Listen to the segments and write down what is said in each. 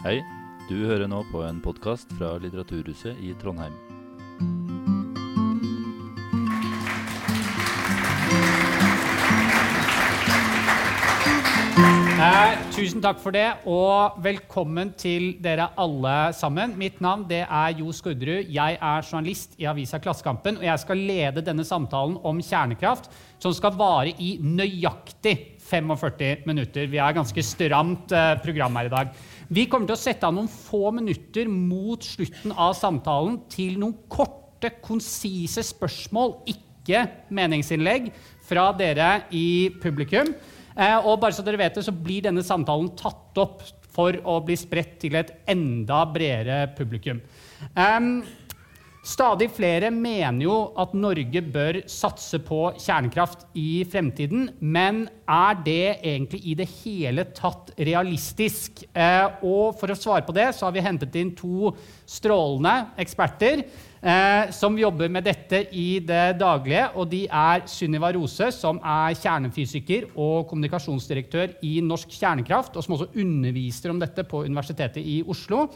Hei, du hører nå på en podkast fra Litteraturhuset i Trondheim. Eh, tusen takk for det, og velkommen til dere alle sammen. Mitt navn det er Jo Skurdrud. Jeg er journalist i avisa Klassekampen, og jeg skal lede denne samtalen om kjernekraft, som skal vare i nøyaktig 45 minutter. Vi har et ganske stramt eh, program her i dag. Vi kommer til å sette av noen få minutter mot slutten av samtalen til noen korte, konsise spørsmål, ikke meningsinnlegg, fra dere i publikum. Eh, og bare så dere vet det, så blir denne samtalen tatt opp for å bli spredt til et enda bredere publikum. Um, stadig flere mener jo at Norge bør satse på kjernekraft i fremtiden. Men er det egentlig i det hele tatt realistisk? Eh, og for å svare på det, så har vi hentet inn to strålende eksperter eh, som jobber med dette i det daglige. Og de er Sunniva Rose, som er kjernefysiker og kommunikasjonsdirektør i Norsk Kjernekraft, og som også underviser om dette på Universitetet i Oslo.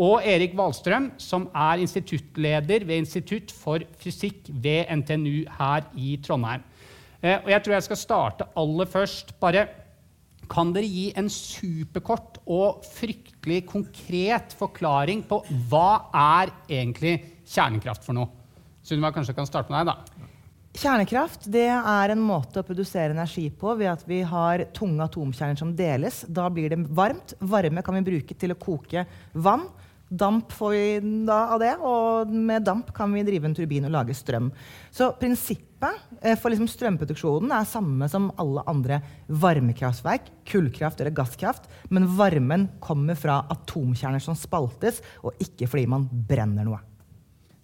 Og Erik Wahlstrøm, som er instituttleder ved Institutt for fysikk ved NTNU her i Trondheim. Eh, og jeg tror jeg skal starte aller først. bare kan dere gi en superkort og fryktelig konkret forklaring på hva er egentlig kjernekraft for noe? Sunniva, kanskje kan starte med deg, da. Kjernekraft det er en måte å produsere energi på ved at vi har tunge atomkjerner som deles. Da blir det varmt. Varme kan vi bruke til å koke vann. Damp får vi da av det, og med damp kan vi drive en turbin og lage strøm. Så prinsippet eh, for liksom strømproduksjonen er samme som alle andre varmekraftverk, kullkraft eller gasskraft, men varmen kommer fra atomkjerner som spaltes, og ikke fordi man brenner noe.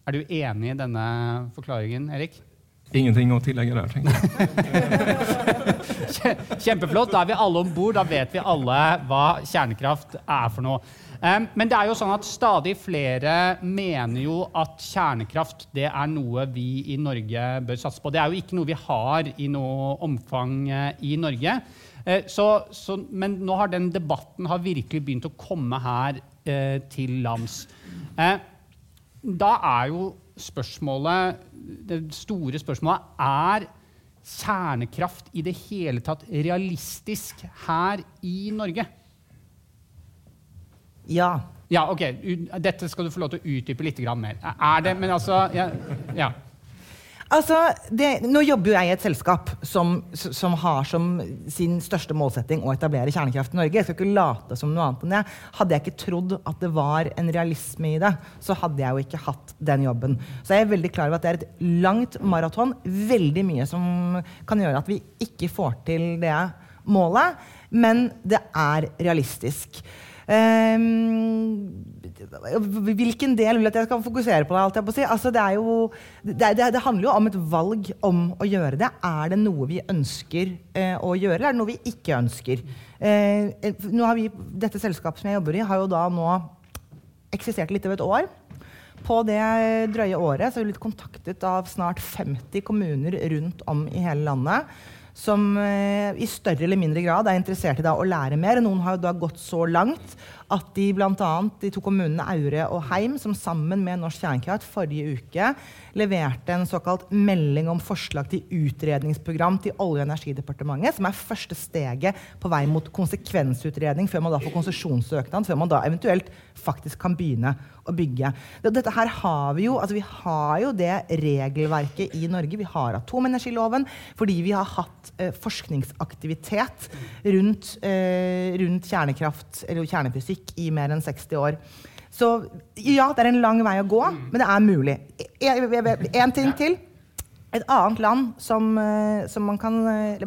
Er du enig i denne forklaringen, Erik? Ingenting å tillegge der, tenker jeg. Kjempeflott. Da er vi alle om bord. Da vet vi alle hva kjernekraft er for noe. Men det er jo sånn at stadig flere mener jo at kjernekraft det er noe vi i Norge bør satse på. Det er jo ikke noe vi har i noe omfang eh, i Norge. Eh, så, så, men nå har den debatten har virkelig begynt å komme her eh, til lands. Da er jo spørsmålet Det store spørsmålet er kjernekraft i det hele tatt realistisk her i Norge? Ja. Ja, ok. Dette skal du få lov til å utdype litt mer. Er det Men altså ja. ja. Altså, det, nå jobber jo jeg i et selskap som, som, har som sin største målsetting å etablere kjernekraft i Norge. Jeg skal ikke late som noe annet enn det. Hadde jeg ikke trodd at det var en realisme i det, så hadde jeg jo ikke hatt den jobben. Så jeg er veldig klar over at det er et langt maraton. Veldig mye som kan gjøre at vi ikke får til det målet. Men det er realistisk. Um, hvilken del vil at jeg skal fokusere på? det? på si? altså, det, jo, det, det, det, handler jo om et valg om å gjøre det. Er det noe vi ønsker eh, å gjøre, eller er det noe vi ikke ønsker? Eh, har vi, dette selskapet som jeg jobber i, har jo da nå eksistert litt over et år. På det drøye året så har vi blitt kontaktet av snart 50 kommuner rundt om i hele landet som eh, i større eller mindre grad er interessert i da, å lære mer. Noen har jo da gått så langt at de bl.a. de to kommunene Aure og Heim, som sammen med Norsk Kjernekraft forrige uke leverte en såkalt melding om forslag til utredningsprogram til Olje- og energidepartementet, som er første steget på vei mot konsekvensutredning før man da får konsesjonssøknad, før man da eventuelt faktisk kan begynne å bygge. Dette her har vi jo, altså vi har jo det regelverket i Norge. Vi har atomenergiloven fordi vi har hatt eh, forskningsaktivitet rundt, eh, rundt kjernekraft eller kjernefysikk i mer enn 60 år. Så ja, det er en lang vei å gå, men det er mulig. En ting til. Et annet land som, som, man kan,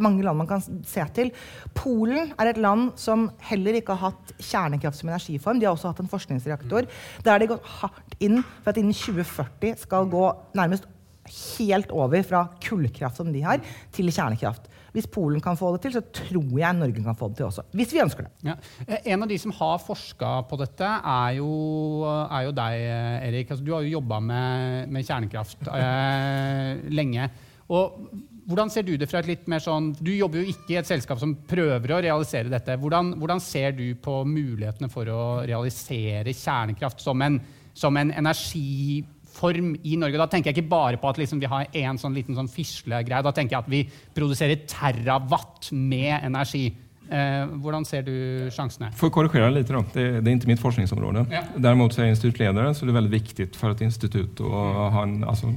mange land man kan se til. Polen er et land som heller ikke har hatt kjernekraft som energiform. De har også hatt en forskningsreaktor. Der har de gått hardt inn for at innen 2040 skal gå nærmest helt over fra kullkraft som de har, til kjernekraft. Hvis Polen kan få det til, så tror jeg Norge kan få det til også. Hvis vi ønsker det. Ja. En av de som har forska på dette, er jo, er jo deg, Erik. Altså, du har jo jobba med, med, kjernekraft eh, lenge. Og hvordan ser du det fra et litt mer sånn Du jobber jo ikke i et selskap som prøver å realisere dette. Hvordan, hvordan ser du på mulighetene for å realisere kjernekraft som en, som en energiform i Norge? Da tenker jeg ikke bare på at liksom vi har en sånn liten sånn fislegreie. Da tenker jeg at vi produserer terawatt med energi. Eh, hvordan ser du sjansene? For å korrigere litt, da. Det, det er ikke mitt forskningsområde. Ja. Derimot så er jeg instituttleder, så det er veldig viktig for et institutt å ha en altså,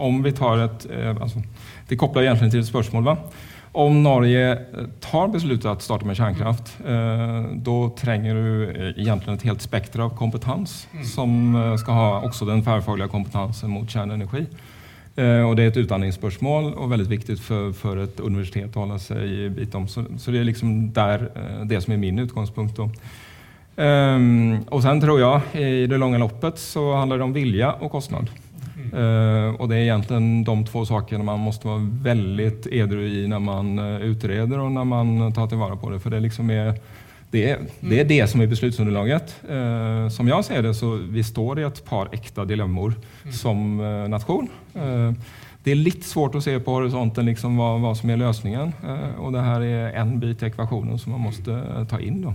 Om vi tar et eh, altså, Det kobler egentlig til et spørsmål. Va? Om Norge tar om å starte med kjernekraft, eh, da trenger du egentlig et helt spekter av kompetanse, som eh, skal ha også den tverrfaglige kompetansen mot kjernenergi. Eh, og det er et utdanningsspørsmål og veldig viktig for, for et universitet å holde seg i bit om. Så, så det er liksom der, det som er min utgangspunkt. Då. Ehm, og sen tror jeg i det lange loppet så handler det om vilje og kostnad. Eh, og det er egentlig de to sakene man må være veldig edru i når man eh, utreder og når man tar til vare på det. For det liksom er det er, det er det som er beslutsunderlaget. Uh, som jeg ser det, så vi står i et par ekte dilemmaer som uh, nasjon. Eh, det er litt svårt å se på horisonten liksom, hva, hva som løsningen. Eh, og det her er en bit i ekvasjonen som man måtte eh, ta inn. Da.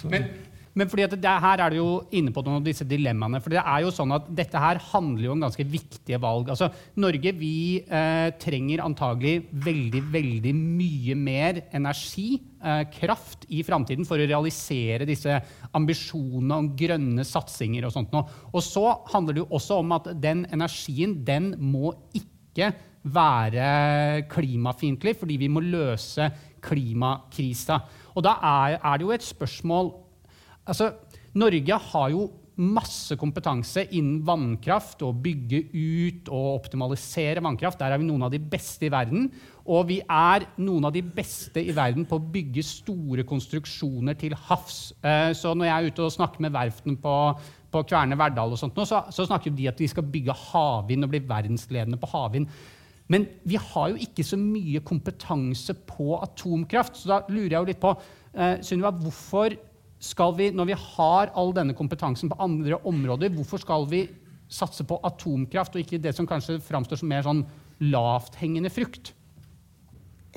Så- Men, men fordi det, her er du jo inne på noen av disse dilemmaene. For det er jo sånn at dette her handler jo om ganske viktige valg. Altså, Norge vi eh, trenger antagelig veldig, veldig mye mer energi, eh, kraft, i framtiden for å realisere disse ambisjonene om grønne satsinger og sånt. noe. Og så handler det jo også om at den energien, den må ikke være klimafiendtlig, fordi vi må løse klimakrisa. Og da er, er det jo et spørsmål Altså, Norge har jo masse kompetanse innen vannkraft, og bygge ut og optimalisere vannkraft. Der er vi noen av de beste i verden. Og vi er noen av de beste i verden på å bygge store konstruksjoner til havs. Eh, Så når jeg er ute og snakker med verftene på, på Kværne Verdal, og sånt, så, så snakker de at vi skal bygge havvind og bli verdensledende på havvind. Men vi har jo ikke så mye kompetanse på atomkraft. Så da lurer jeg jo litt på, eh, Sunniva, hvorfor skal vi, når vi har all denne kompetansen på andre områder, hvorfor skal vi satse på atomkraft og ikke det som kanskje framstår som mer sånn lavthengende frukt?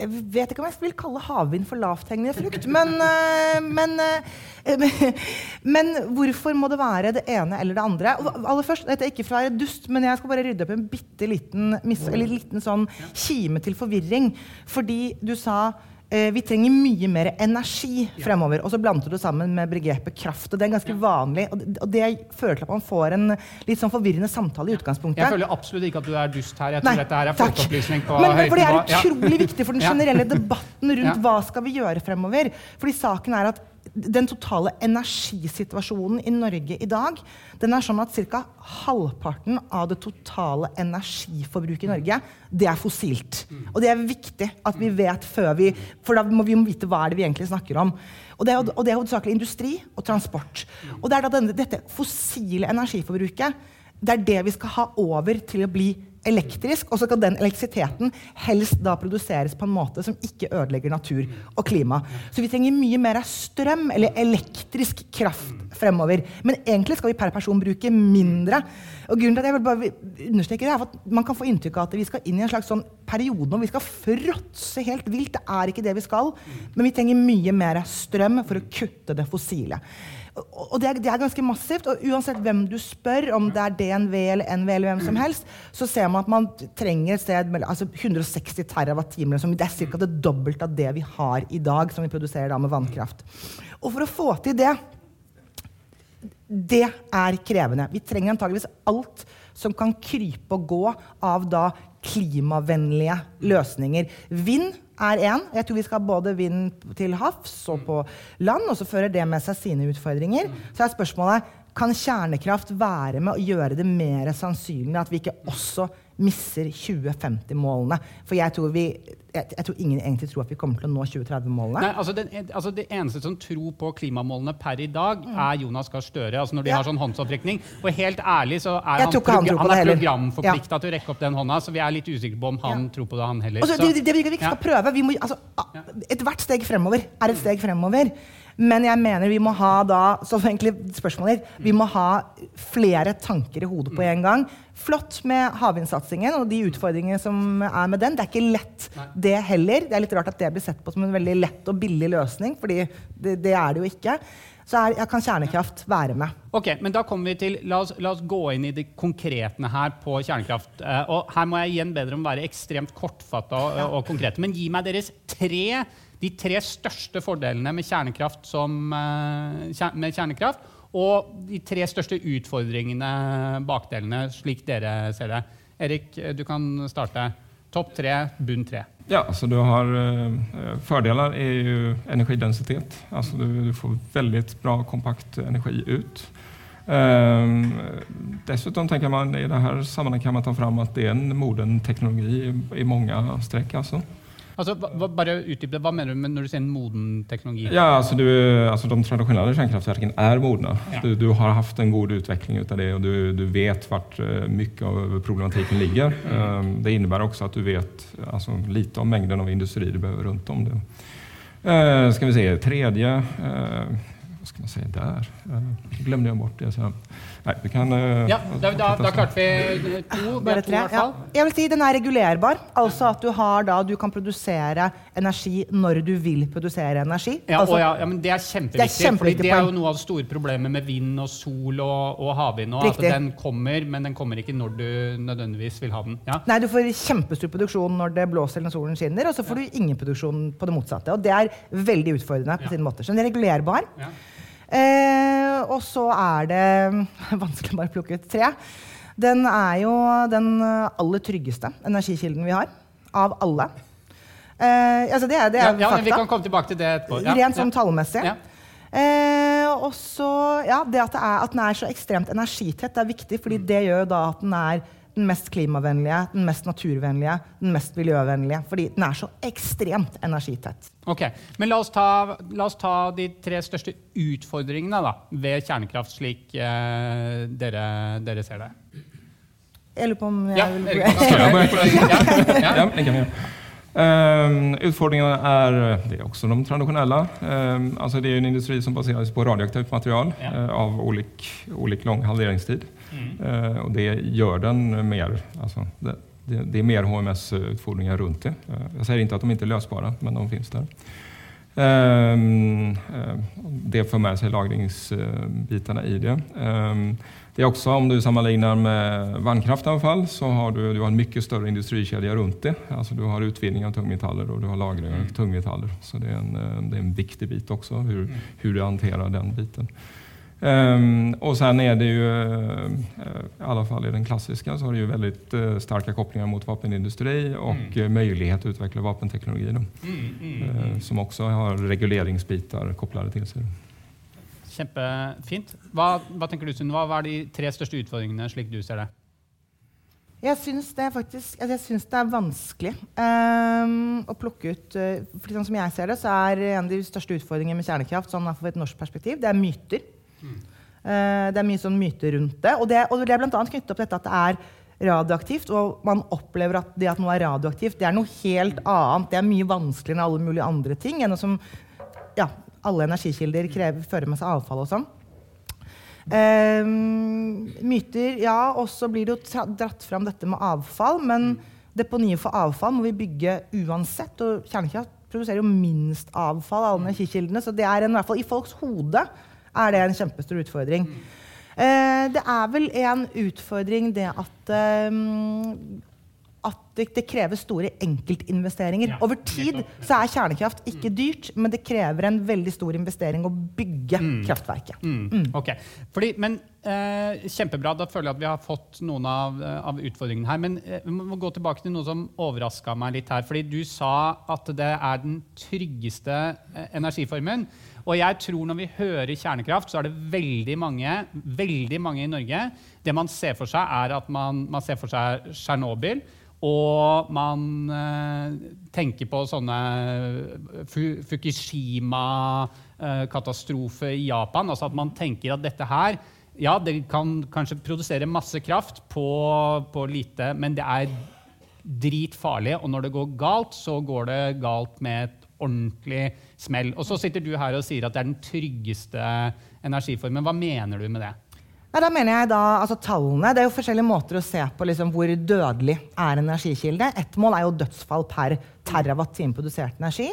Jeg vet ikke om jeg vil kalle havvind for lavthengende frukt, men, eh, men, eh, men hvorfor må det være det ene eller det andre? Og aller først, Dette er ikke for å være dust, men jeg skal bare rydde opp en bitte liten, mis- liten sånn kime til forvirring. Fordi du sa vi trenger mye mer energi fremover. Og så blander du sammen med begrepet kraft. og Det er ganske vanlig. Og det, fører til at man får en litt sånn forvirrende samtale i utgangspunktet. Jeg føler absolutt ikke at du er dust her. Jeg tror Nei, dette her er folkeopplysning på høyt for Det er utrolig Ja. viktig for den generelle debatten rundt hva skal vi gjøre fremover. Fordi saken er at den totale energisituasjonen i Norge i dag den er sånn at ca. halvparten av det totale energiforbruket i Norge det er fossilt. Og det er viktig at vi vet før vi For da må vi vite hva er det vi egentlig snakker om. Og det er, og det er hovedsakelig industri og transport. Og det er da denne, dette fossile energiforbruket det er det vi skal ha over til å bli elektrisk. Og så skal den elektrisiteten helst da produseres på en måte som ikke ødelegger natur og klima. Så vi trenger mye mer av strøm eller elektrisk kraft fremover. Men egentlig skal vi per person bruke mindre. Og grunnen til at jeg vil bare understreke det er at Man kan få inntrykk av at vi skal inn i en slags sånn periode hvor vi skal fråtse helt vilt. Det er ikke det vi skal. Men vi trenger mye mer strøm for å kutte det fossile. Og det er, det er ganske massivt. Og uansett hvem du spør, om det er DNV eller NV eller hvem som helst, så ser man at man trenger et sted mellom altså 160 TWh. Det er ca. det dobbelte av det vi har i dag, som vi produserer da med vannkraft. Og for å få til det det er krevende. Vi trenger antageligvis alt som kan krype og gå av da klimavennlige løsninger. Vind er én. Jeg tror vi skal både vind til havs og på land. Og så fører det med seg sine utfordringer. Så er spørsmålet kan kjernekraft være med å gjøre det mer sannsynlig at vi ikke også misser 2050-målene? For jeg tror, vi, jeg, jeg tror ingen egentlig tror at vi kommer til å nå 2030-målene. Nei, altså, den, altså Det eneste som tror på klimamålene per i dag, er Jonas Gahr Støre. Altså når de Ja. har sånn håndsopprekning. Og helt ærlig så er han, han han er programforplikta ja. til å rekke opp den hånda, så vi er litt usikre på om han Ja. tror på det, han heller. Altså, Så- det, det, det vi ikke skal prøve vi må, altså, Ethvert steg fremover er et steg fremover. Men jeg mener vi må ha da så egentlig spørsmålet ditt, vi må ha flere tanker i hodet på en gang. Flott med havvindsatsingen og de utfordringene som er med den. Det er ikke lett, det heller. Det er litt rart at det blir sett på som en veldig lett og billig løsning, fordi det, det er det jo ikke. Så er, kan kjernekraft være med. Ok, men da kommer vi til, La oss, la oss gå inn i de konkretene her på kjernekraft. Eh, og her må jeg igjen bedre om å være ekstremt kortfatta og, og konkrete. Men gi meg deres tre, de tre største fordelene med kjernekraft, som, eh, med kjernekraft og de tre største utfordringene, bakdelene, slik dere ser det. Erik, du kan starte. Topp tre, bunn tre. Ja, alltså du har eh, fördelar är energidensitet. Altså du, du får veldig bra kompakt energi ut. Um, dessutom tenker man i det her sammanhanget kan man ta fram at det er en moden teknologi i, i mange strekk. Alltså. Altså, hva, bare utdyp. Hva mener du med når du sier en moden teknologi? Ja, altså, du, altså de tradisjonelle kjernekraftverkene er modne. Ja. Du, du har haft en god utveckling utav det og du, du vet hvor mye av problematiken ligger. Mm. Det innebærer også at du vet altså, lite om mengden av industri du behøver rundt om det. Eh, skal vi se, tredje, eh, Hva skal man si der? Eh, glemte jeg bort det. Så. Nej, vi kan... eh, Ja, da, da, da klarte vi eh, to. Bare to, i tre. hvert Ja. fall. Jeg vil si Den er regulerbar. Altså at du, har da, du kan produsere energi når du vil produsere energi. Ja, altså, ja, ja, men Det er kjempeviktig. Det er kjempeviktig fordi det er jo noe av det store problemet med vind og sol og, og havvind. At den kommer, men den kommer ikke når du nødvendigvis vil ha den. Ja. Nei, Du får kjempestor produksjon når det blåser eller når solen skinner, og så får du ingen produksjon på det motsatte. Og det er veldig utfordrende på Ja. sin måte. Så den er regulerbar. Ja. Eh, og så er det vanskelig å bare plukke ut tre. Den er jo den aller tryggeste energikilden vi har. Av alle. Eh, altså det det Ja, er ja, men Vi kan komme tilbake til det etterpå. Ja, Rent sånn ja. tallmessig. Ja. Eh, og så, ja, det at, det er, at den er så ekstremt energitett, er viktig, fordi det gjør da at den er den mest klimavennlige, den mest naturvennlige, den mest miljøvennlige. Fordi den er så ekstremt energitett. Ok, Men la oss, ta, la oss ta de tre største utfordringene da, ved kjernekraft, slik eh, dere, dere ser det. Jeg lurer på om jeg Ja, vil Erik? Ja. Ehm, utfordringarna är, det är också de tradisjonelle. Um, altså det er en industri som baseres på radioaktivt material Ja. uh, av ulik lang lång halveringstid. Mm. Eh, och det gör den mer, alltså det, det, det är mer HMS-utfordringar runt det. Eh, jag säger inte att de inte är lösbara, men de finns där. Ehm, eh, det för med sig lagringsbitarna i det. Ehm, det är också om du sammanlignar med vannkraftanfall, så har du, du har en mycket större industrikedja runt det. Alltså du har utvinning av tungmetaller och du har lagring av tungmetaller. Så det är en, eh, det är en viktig bit också hur, hur du hanterar den biten. Ehm, och sen är det ju, eh, i alla fall i den klassiska, så har det ju väldigt eh, starka kopplingar mot vapenindustri och eh, möjlighet att utveckla vapenteknologi då, Mm, mm, mm. eh, som också har reguleringsbitar kopplade till sig. Kjempefint. Hva, hva tenker du, Sunniva? Hva er de tre største utfordringene, slik du ser det? Jeg syns det faktisk altså jeg syns det er vanskelig um, å plukke ut uh, sånn Som jeg ser det, så er en av de største utfordringene med kjernekraft sånn fra et norsk perspektiv, det er myter. Eh, det er mye sånn myter rundt det. Og det, og det er bl.a. knyttet opp til dette at det er radioaktivt. Og man opplever at det at noe er radioaktivt, det er noe helt annet. Det er mye vanskeligere enn alle mulige andre ting. enn som ja, alle energikilder krever, fører med seg avfall og sånn. Ehm, myter, ja. Og så blir det jo dratt fram dette med avfall. Men deponiet for avfall må vi bygge uansett. Og kjernekraft produserer jo minst avfall av alle energikildene. Så det er en, i hvert fall i folks hode er det en kjempestor utfordring. Eh, det er vel en utfordring det at ehm, at det, det krever store enkeltinvesteringer. Ja, Over tid så er kjernekraft ikke dyrt, men det krever en veldig stor investering å bygge kraftverket. Mm. Ok, Fordi, men eh, Kjempebra. Da føler jeg at vi har fått noen av, eh, av utfordringene her. Men eh, vi må gå tilbake til noe som overraska meg litt her. Fordi du sa at det er den tryggeste eh, energiformen. Og jeg tror når vi hører kjernekraft, så er det veldig mange, veldig mange i Norge Det man ser for seg, er at man, man ser for seg Tsjernobyl. Og man eh, tenker på sånne Fukushima-katastrofe i Japan. Altså at man tenker at dette her Ja, det kan kanskje produsere masse kraft på, på lite, men det er dritfarlig. Og når det går galt, så går det galt med et ordentlig smell. Og så sitter du her og sier at det er den tryggeste energiformen. Hva mener du med det? Nei, da mener jeg da, altså tallene, Det er jo forskjellige måter å se på liksom, hvor dødelig er en energikilde. Ett mål er jo dødsfall per terawatt-time produsert energi.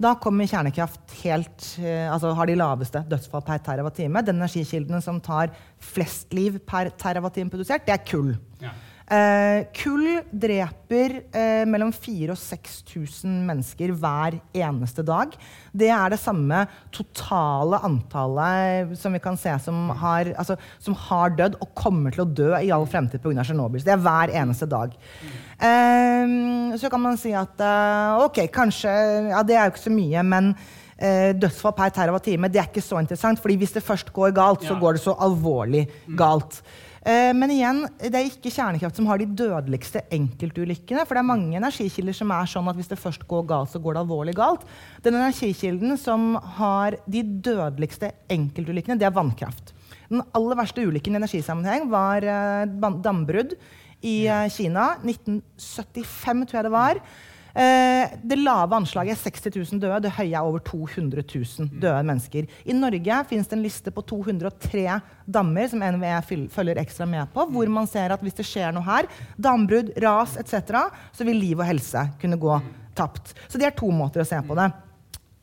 Da kommer kjernekraft helt, eh, altså har de laveste dødsfall per terawatt-time. Den energikilden som tar flest liv per terawatt-time produsert, det er kull. Eh, kull dreper eh, mellom 4000 og 6000 mennesker hver eneste dag. Det er det samme totale antallet som vi kan se som har, altså, som har dødd og kommer til å dø i all fremtid pga. Tsjernobyl. Det er hver eneste dag. Eh, så kan man si at eh, ok, kanskje Ja, det er jo ikke så mye, men eh, dødsfall per terawattime, det er ikke så interessant. fordi hvis det først går galt, så går det så alvorlig galt. Eh, men igjen, det er ikke kjernekraft som har de dødeligste enkeltulykkene. For det er mange energikilder som er sånn at hvis det først går galt, så går det alvorlig galt. Den energikilden som har de dødeligste enkeltulykkene, det er vannkraft. Den aller verste ulykken i energisammenheng var eh, dambrudd i eh, Kina. 1975, tror jeg det var. Eh, det lave anslaget er 60 000 døde. Det høye er over 200 000 døde mennesker. I Norge finnes det en liste på 203 dammer som NVE følger ekstra med på, hvor man ser at hvis det skjer noe her, dambrudd, ras etc., så vil liv og helse kunne gå tapt. Så det er to måter å se på det.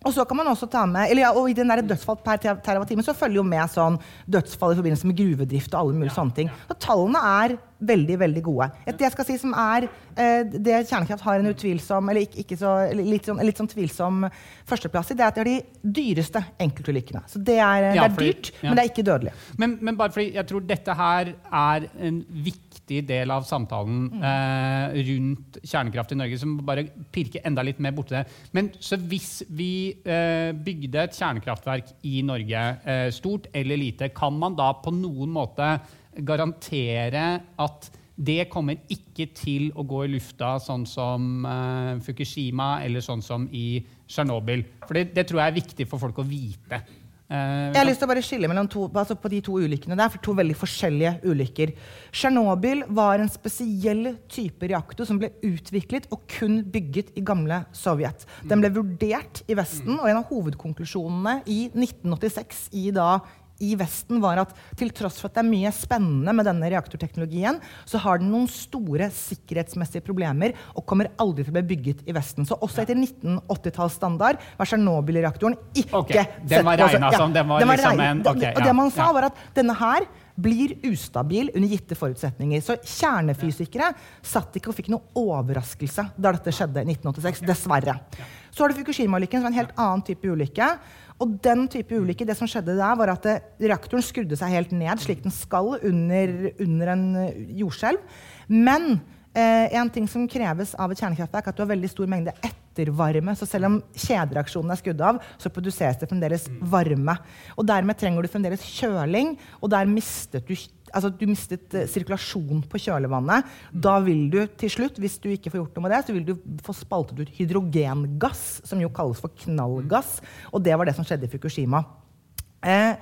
Og så kan man også ta med, eller ja, og I den der dødsfall per terawattime så følger jo med sånn dødsfall i forbindelse med gruvedrift og alle mulige ja, sånne ting. Så tallene er veldig veldig gode. Et, det jeg skal si som er eh, det kjernekraft har en utvilsom, eller ikke, ikke så, litt, sånn, litt sånn tvilsom førsteplass i, det er at det er de dyreste enkeltulykkene. Så det er, ja, det er dyrt, ja. men det er ikke dødelig. Men, men, bare fordi jeg tror dette her er en viktig del av samtalen mm. eh, rundt kjernekraft i Norge, som bare pirker enda litt mer borti det. Men så hvis vi eh, bygde et kjernekraftverk i Norge, eh, stort eller lite, kan man da på noen måte garantere at det kommer ikke til å gå i lufta sånn som uh, Fukushima eller sånn som i Tsjernobyl. For det, det, tror jeg er viktig for folk å vite. Uh, jeg har lyst til å bare skille mellom to, altså på de to ulykkene der, for to veldig forskjellige ulykker. Tsjernobyl var en spesiell type reaktor som ble utviklet og kun bygget i gamle Sovjet. Den ble vurdert i Vesten, og en av hovedkonklusjonene i 1986 i da i Vesten var at til tross for at det er mye spennende med denne reaktorteknologien, så har den noen store sikkerhetsmessige problemer og kommer aldri til å bli bygget i Vesten. Så også etter 1980-tallsstandard var Tsjernobyl-reaktoren ikke okay. Den var regna som den var, den var liksom en okay, Og det man sa, var at denne her blir ustabil under gitte forutsetninger. Så kjernefysikere satt ikke og fikk noe overraskelse da dette skjedde i 1986. Dessverre. Så har du Fukushima-ulykken, som er en helt annen type ulykke. Og den type ulykke, det som skjedde der, var at det, reaktoren skrudde seg helt ned, slik den skal under, under en eh, jordskjelv. Men eh, en ting som kreves av et kjernekraftverk, er at du har veldig stor mengde ettervarme. Så selv om kjedereaksjonen er skrudd av, så produseres det fremdeles varme. Og dermed trenger du fremdeles kjøling, og der mistet du altså du mistet uh, sirkulasjon på kjølevannet. Da vil du til slutt, hvis du ikke får gjort noe med det, så vil du få spaltet ut hydrogengass, som jo kalles for knallgass. Og det var det som skjedde i Fukushima. Eh,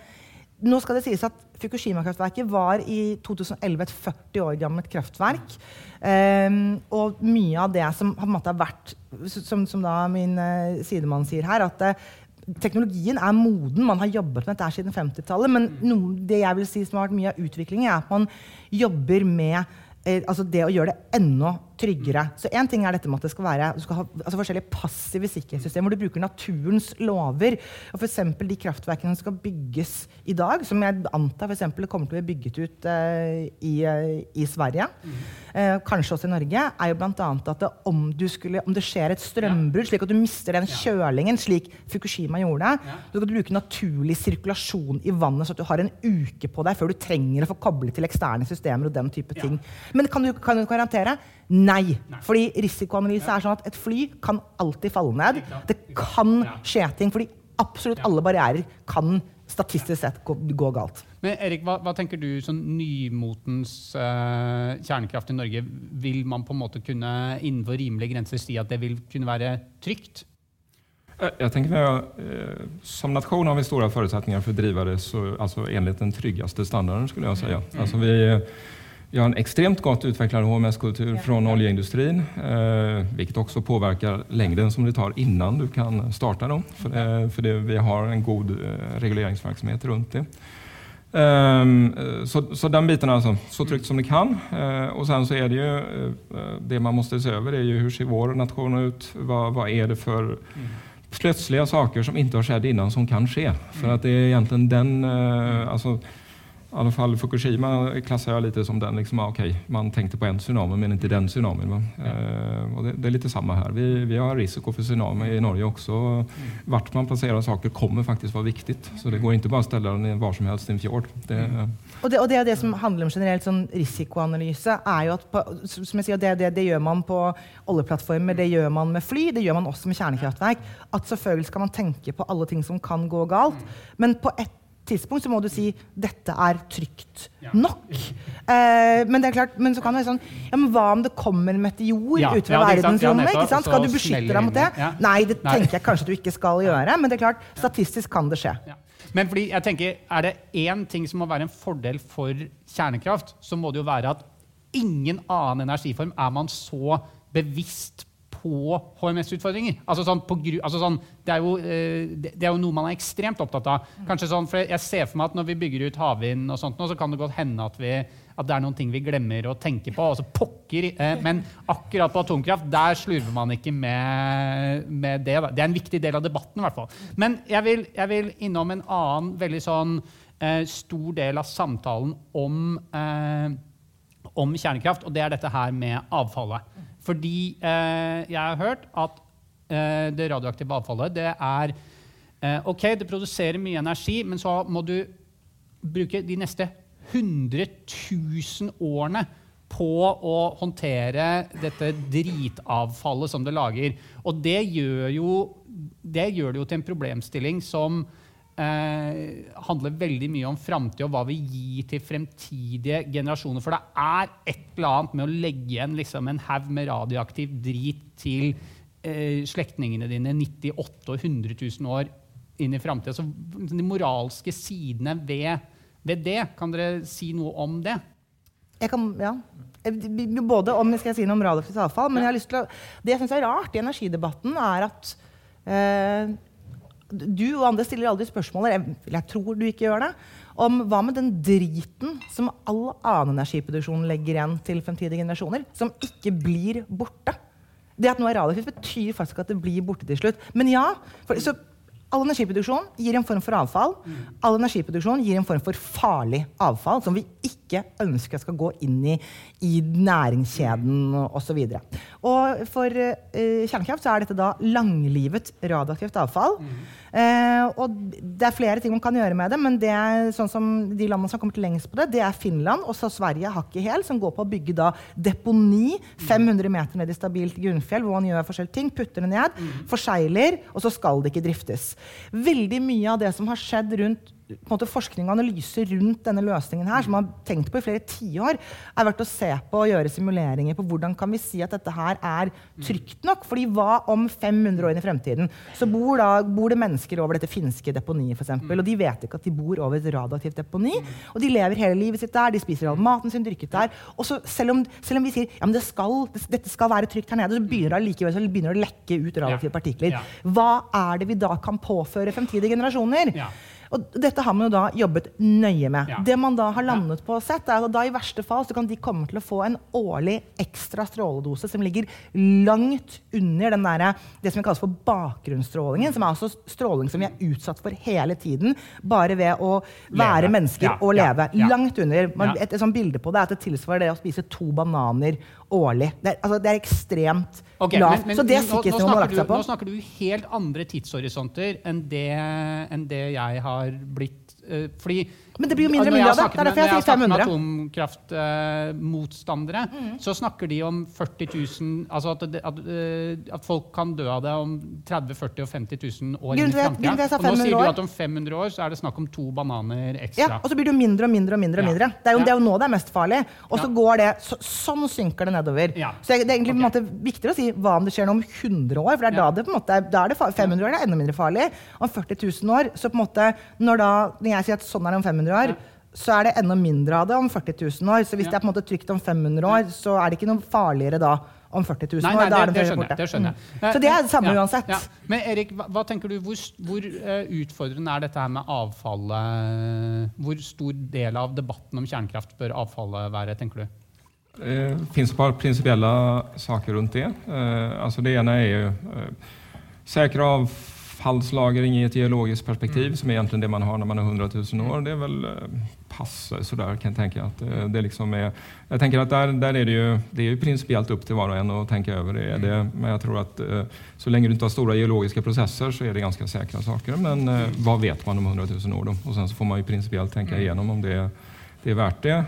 nå skal det sies at Fukushima-kraftverket var i 2011 et 40 år gammelt kraftverk. Um, og mye av det som har vært, som, som min uh, sidemann sier her, at uh, teknologien er moden. Man har jobbet med dette siden 50-tallet. Men noe, det jeg vil si som har vært mye av utviklingen, er at man jobber med eh, altså det å gjøre det enda tryggere. Så en ting er dette med at det skal være du skal ha altså forskjellige passive sikkerhetssystemer hvor du bruker naturens lover. og F.eks. de kraftverkene som skal bygges i dag, som jeg antar for eksempel, kommer til å bli bygget ut uh, i, uh, i, Sverige, uh, kanskje også i Norge, er jo bl.a. at det, om, skulle, om, det skjer et strømbrudd, slik at du mister den kjølingen, slik Fukushima gjorde, ja. så kan du bruke naturlig sirkulasjon i vannet, så at du har en uke på deg før du trenger å få koblet til eksterne systemer og den type ting. Men kan du, kan du garantere? Nei. Fordi risikoanalyse er sånn at et fly kan alltid falle ned. Det kan skje ting. Fordi absolutt alle barrierer kan statistisk sett gå, gå galt. Men Erik, hva, hva, tenker du sånn nymotens uh, kjernekraft i Norge? Vil man på en måte kunne innenfor rimelige grenser si at det vil kunne være trygt? Eh, jeg tenker vi, eh, Som nasjon har vi store forutsetninger for å drive det så, altså, enligt den tryggeste standarden. skulle jeg si. Mm. Altså, vi Vi har en extremt godt utviklet HMS-kultur fra oljeindustrien, eh, hvilket også påvirker lengden som det tar innan du kan starte. dem. for for det, vi har en god eh, reguleringsvirksomhet rundt det. Um, så, så, den biten altså så trygt som det kan. Uh, og sen så er det jo uh, Det man må se over, er jo hvordan ser vår nasjon ut? Hva, hva er det for plötsliga saker som ikke har skjedd innan som kan skje? For at det er egentlig den altså, i alla fall Fukushima klassar jag lite som den, liksom, okay, man tänkte på en tsunami men inte den tsunamin. Eh, och det, det, är lite samma här. Vi, vi har risiko för tsunami i Norge också. Mm. Vart man placerar saker kommer faktiskt vara viktigt. Så det går inte bara att ställa den var som helst i en fjord. Det, mm. og, det, og det, det som handler om generelt sånn risikoanalyse, er jo at på, som jeg sier, det, det, det gjør man på oljeplattformer, det gjør man med fly, det gjør man også med kjernekraftverk. At selvfølgelig skal man tenke på alle ting som kan gå galt. Men på et tidspunkt så må du si dette er trygt nok. Eh, men det er klart, men så kan det være sånn ja, men Hva om det kommer en meteor ja, utover ja, verdensrommet? ikke sant? Skal du beskytte deg mot det? Nei, det tenker jeg kanskje du ikke skal gjøre. Men det er klart, statistisk kan det skje. Men fordi jeg tenker, er det én ting som må være en fordel for kjernekraft, så må det jo være at ingen annen energiform er man så bevisst på HMS-utfordringer. Altså sånn, altså sånn, det, er jo, eh, det, er jo, noe man er ekstremt opptatt av. Kanskje sånn, for Jeg ser for meg at når vi bygger ut havvind, og sånt, så kan det godt hende at, vi, at, det er noen ting vi glemmer å tenke på. Altså pokker, eh, Men akkurat på atomkraft der slurver man ikke med, med det. Da. Det er en viktig del av debatten. I hvert fall. Men jeg vil, jeg vil innom en annen veldig sånn eh, stor del av samtalen om, eh, om kjernekraft, og det er dette her med avfallet. Fordi eh, jeg har hørt at eh, det radioaktive avfallet det er eh, OK, det produserer mye energi, men så må du bruke de neste 100 000 årene på å håndtere dette dritavfallet som det lager. Og det gjør, jo, det gjør det jo til en problemstilling som eh, handler veldig mye om framtida og hva vi gir til fremtidige generasjoner. For det er et eller annet med å legge igjen liksom, en haug med radioaktiv drit til eh, slektningene dine 98 og 100 000 år inn i framtida. Så de moralske sidene ved, ved, det, kan dere si noe om det? Jeg kan, ja. Både om, skal jeg si noe om radioaktivt avfall, men jeg har lyst til å, det jeg syns er rart i energidebatten, er at eh, du og andre stiller aldri spørsmål, jeg, jeg tror du ikke gjør det, om hva med den driten som all annen energiproduksjon legger igjen til fremtidige generasjoner, som ikke blir borte. Det at noe er radioaktivt, betyr faktisk at det blir borte til slutt. Men ja, for, så All energiproduksjon gir en form for avfall. All energiproduksjon gir en form for farlig avfall som vi ikke ønsker skal gå inn i, i næringskjeden osv. Og, og for uh, kjernekraft så er dette da langlivet radioaktivt avfall. Uh, og det er flere ting man kan gjøre med det, men det er sånn som de landene som har kommet lengst på det, det er Finland og så Sverige hakk i hæl, som går på å bygge da deponi 500 meter ned i stabilt grunnfjell, hvor man gjør forskjellige ting, putter det ned, forsegler, og så skal det ikke driftes. Veldig mye av det som har skjedd rundt måte, forskning og analyse rundt denne løsningen her, som man har tenkt på i flere tiår, er verdt å se på og gjøre simuleringer på hvordan kan vi si at dette her er trygt nok. fordi hva om 500 år inn i fremtiden så bor, da, bor det mennesker over dette finske deponiet, f.eks., og de vet ikke at de bor over et radioaktivt deponi, og de lever hele livet sitt der, de spiser all maten sin, dyrket der. Og så selv om, selv om vi sier ja, men det skal, dette skal være trygt her nede, så begynner det likevel så begynner det å lekke ut radioaktive partikler. Hva er det vi da kan påføre fremtidige generasjoner? Og dette har man jo da jobbet nøye med. Ja. Det man da har landet på og sett, er at da i verste fall så kan de komme til å få en årlig ekstra stråledose som ligger langt under den der, det som kalles for bakgrunnsstrålingen, som er altså stråling som vi er utsatt for hele tiden, bare ved å være leve. mennesker ja. og leve. Langt under. Man, et, et, sånt bilde på det er at det tilsvarer det å spise to bananer årlig. Det er, altså, det er ekstremt okay, lavt. så det er sikkerhetsnivået har lagt seg på. Nå snakker du helt andre tidshorisonter enn det, enn det jeg har blitt. Uh, fordi men det blir jo mindre og mindre av det. Det er derfor jeg sier 500. Når jeg snakker med atomkraftmotstandere, mm. så snakker de om 40 000 Altså at, at, eh, at, folk kan dø av det om 30 40 og 50 000 år inn i framtida. Nå sier du at om 500 år så er det snakk om to bananer ekstra. Ja, og så blir det jo mindre og mindre og mindre. og mindre. Det, er jo, det, er jo, nå det er mest farlig. Og så går det så, Sånn synker det nedover. Ja. Så det er egentlig okay. viktigere å si hva om det skjer noe om 100 år. For det er da det på en måte, da er det 500 år det er enda mindre farlig. Om 40 000 år, så på en måte, når, da, når jeg sier at sånn er det om 500 år, så er det enda mindre av det om 40 000 år. Så hvis Ja. det er på en måte trygt om 500 år, så er det ikke noe farligere da om 40 000 Nei, år. da det, er det det, skjønner borte. jeg. Det skjønner jeg. Mm. Så det er det samme Ja, uansett. ja. Men Erik, hva, hva tenker du, hvor, hvor uh, utfordrende er dette her med avfallet? Hvor stor del av debatten om kjernekraft bør avfallet være, tenker du? Det finns et par prinsipielle saker rundt det. Uh, altså det ene er jo uh, sikre säker avfallslagring i ett geologiskt perspektiv som är egentligen det man har när man er 100 000 år. Det är väl eh, pass sådär kan jag tänka. Att eh, det liksom är, jag tänker att där, där är det ju, det är ju principiellt upp till var och en att tänka över det. Är det men jag tror att eh, så länge du inte har stora geologiska processer så är det ganska säkra saker. Men hva vad vet man om 100 000 år då? Och sen så får man ju principiellt tänka igenom om det det är värt det.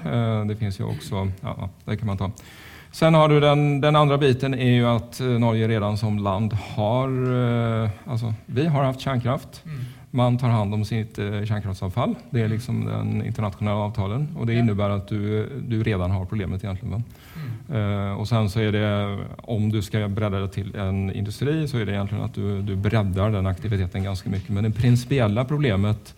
Det finns ju också, ja, det kan man ta. Sen har du den, den andra biten är ju att eh, Norge redan som land har, eh, alltså vi har haft kärnkraft. Man tar hand om sitt eh, kärnkraftsavfall. Det är liksom den internationella avtalen och det Ja. innebär att du, du redan har problemet egentligen. Mm. Och sen så är det, om du ska bredda det till en industri så är det egentligen att du, du breddar den aktiviteten ganska mycket. Men det principiella problemet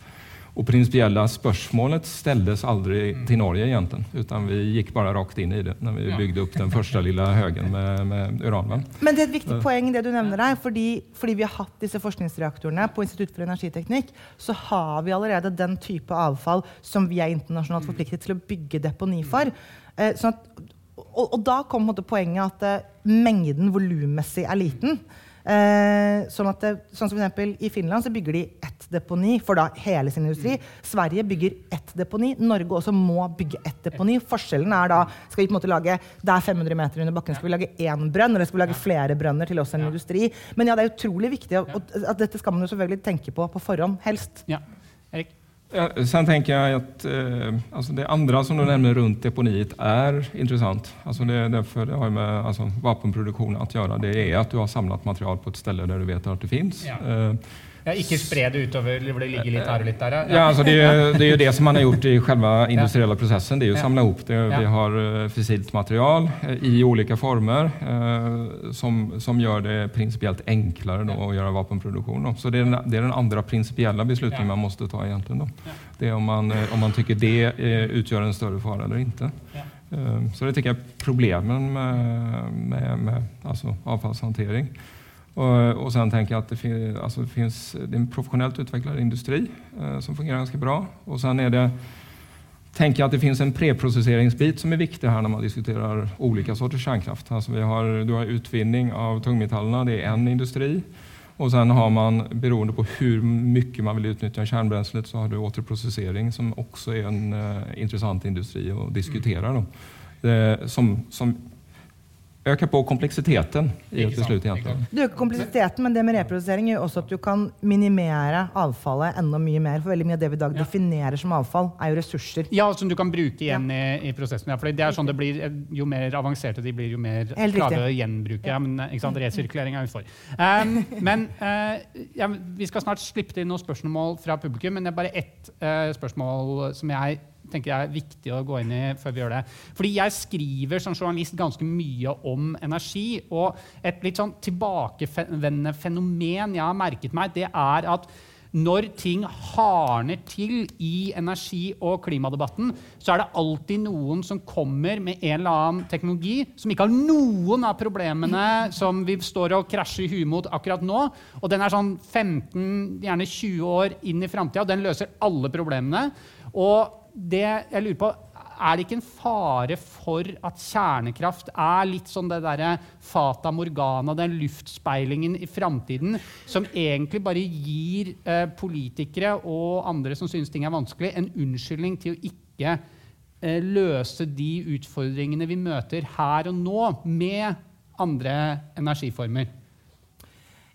och principiella spørsmålet ställdes aldrig til Norge egentligen, utan vi gick bara rakt in i det när vi bygde byggde upp den första lilla högen med, med uran. Men det er et viktig poeng det du nevner her. fordi, fordi vi har hatt disse forskningsreaktorene på Institutt for energiteknikk, så har vi allerede den type avfall som vi er internasjonalt forpliktet til å bygge deponi for. Eh, sånn at, og, og da kom poenget at eh, mengden volummessig er liten. Eh, sånn at det, sånn som for eksempel I Finland så bygger de ett deponi for da hele sin industri. Sverige bygger ett deponi. Norge også må bygge ett deponi. Forskjellen er da skal vi på en måte lage, Det er 500 meter under bakken. Skal vi lage én brønn, eller skal vi lage flere brønner til oss en industri? Men ja, det er utrolig viktig, og, og at dette skal man jo selvfølgelig tenke på på forhånd, helst. Ja. Erik? Sen tänker jag att eh, alltså det andra som du nämner runt deponiet är intressant. Alltså det, därför det har med alltså, vapenproduktion att göra. Det är att du har samlat material på ett ställe där du vet att det finns. Ja. Eh, Ja, ikke spre det utover hvor det ligger litt her og litt der. Ja, alltså det, är- det er jo det som man har gjort i selve industriella processen. Det er jo å samle opp det. Vi har eh, fossilt material eh, i olika former eh, som, som gjør det prinsipielt enklere da, å gjøre våpenproduksjon. Så det er, den, det er den andre principiella beslutningen man måtte ta egentlig. Da. Det er om man, om man tycker det utgjør en større fara eller ikke. Så det tycker jag är problemen med, med, med altså avfallshantering. Och, och sen tänker jag att det, fin, alltså det finns det är en professionellt utvecklad industri eh, som fungerar ganska bra. Och sen är det, tänker jag att det finns en preprocesseringsbit som är viktig här när man diskuterar olika sorters kärnkraft. Alltså vi har, du har utvinning av tungmetallerna, det är en industri. Och sen har man, beroende på hur mycket man vill utnyttja kärnbränslet, så har du återprocessering som också är en eh, intressant industri att diskutera. Då. Det, som, som ökar på kompleksiteten. i sant, beslut ikke Du øker kompleksiteten, men det med reprodusering gjør også at du kan minimere avfallet enda mye mer. For veldig mye av det vi i dag Ja. definerer som avfall, er jo ressurser. Ja, som du kan bruke igjen i, i prosessen. Ja, for det er sånn det blir, eh, Jo mer avanserte de blir, jo mer klarer å gjenbruke. Ja, men eh, Resirkulering er utfor. for. Um, men uh, ja, Vi skal snart slippe til noen spørsmål fra publikum, men det er bare ett uh, spørsmål som jeg tenker jeg er viktig å gå inn i før vi gjør det. Fordi jeg skriver som journalist ganske mye om energi. Og et litt sånn tilbakevendende fenomen jeg har merket meg, det er at når ting hardner til i energi- og klimadebatten, så er det alltid noen som kommer med en eller annen teknologi som ikke har noen av problemene som vi står og krasjer i huet mot akkurat nå. Og den er sånn 15, gjerne 20 år inn i framtida, og den løser alle problemene. Og det jeg lurer på, er det ikke en fare for at kjernekraft er litt sånn det derre fata morgana, den luftspeilingen i framtiden, som egentlig bare gir eh, politikere og andre som synes ting er vanskelig, en unnskyldning til å ikke eh, løse de utfordringene vi møter her og nå, med andre energiformer?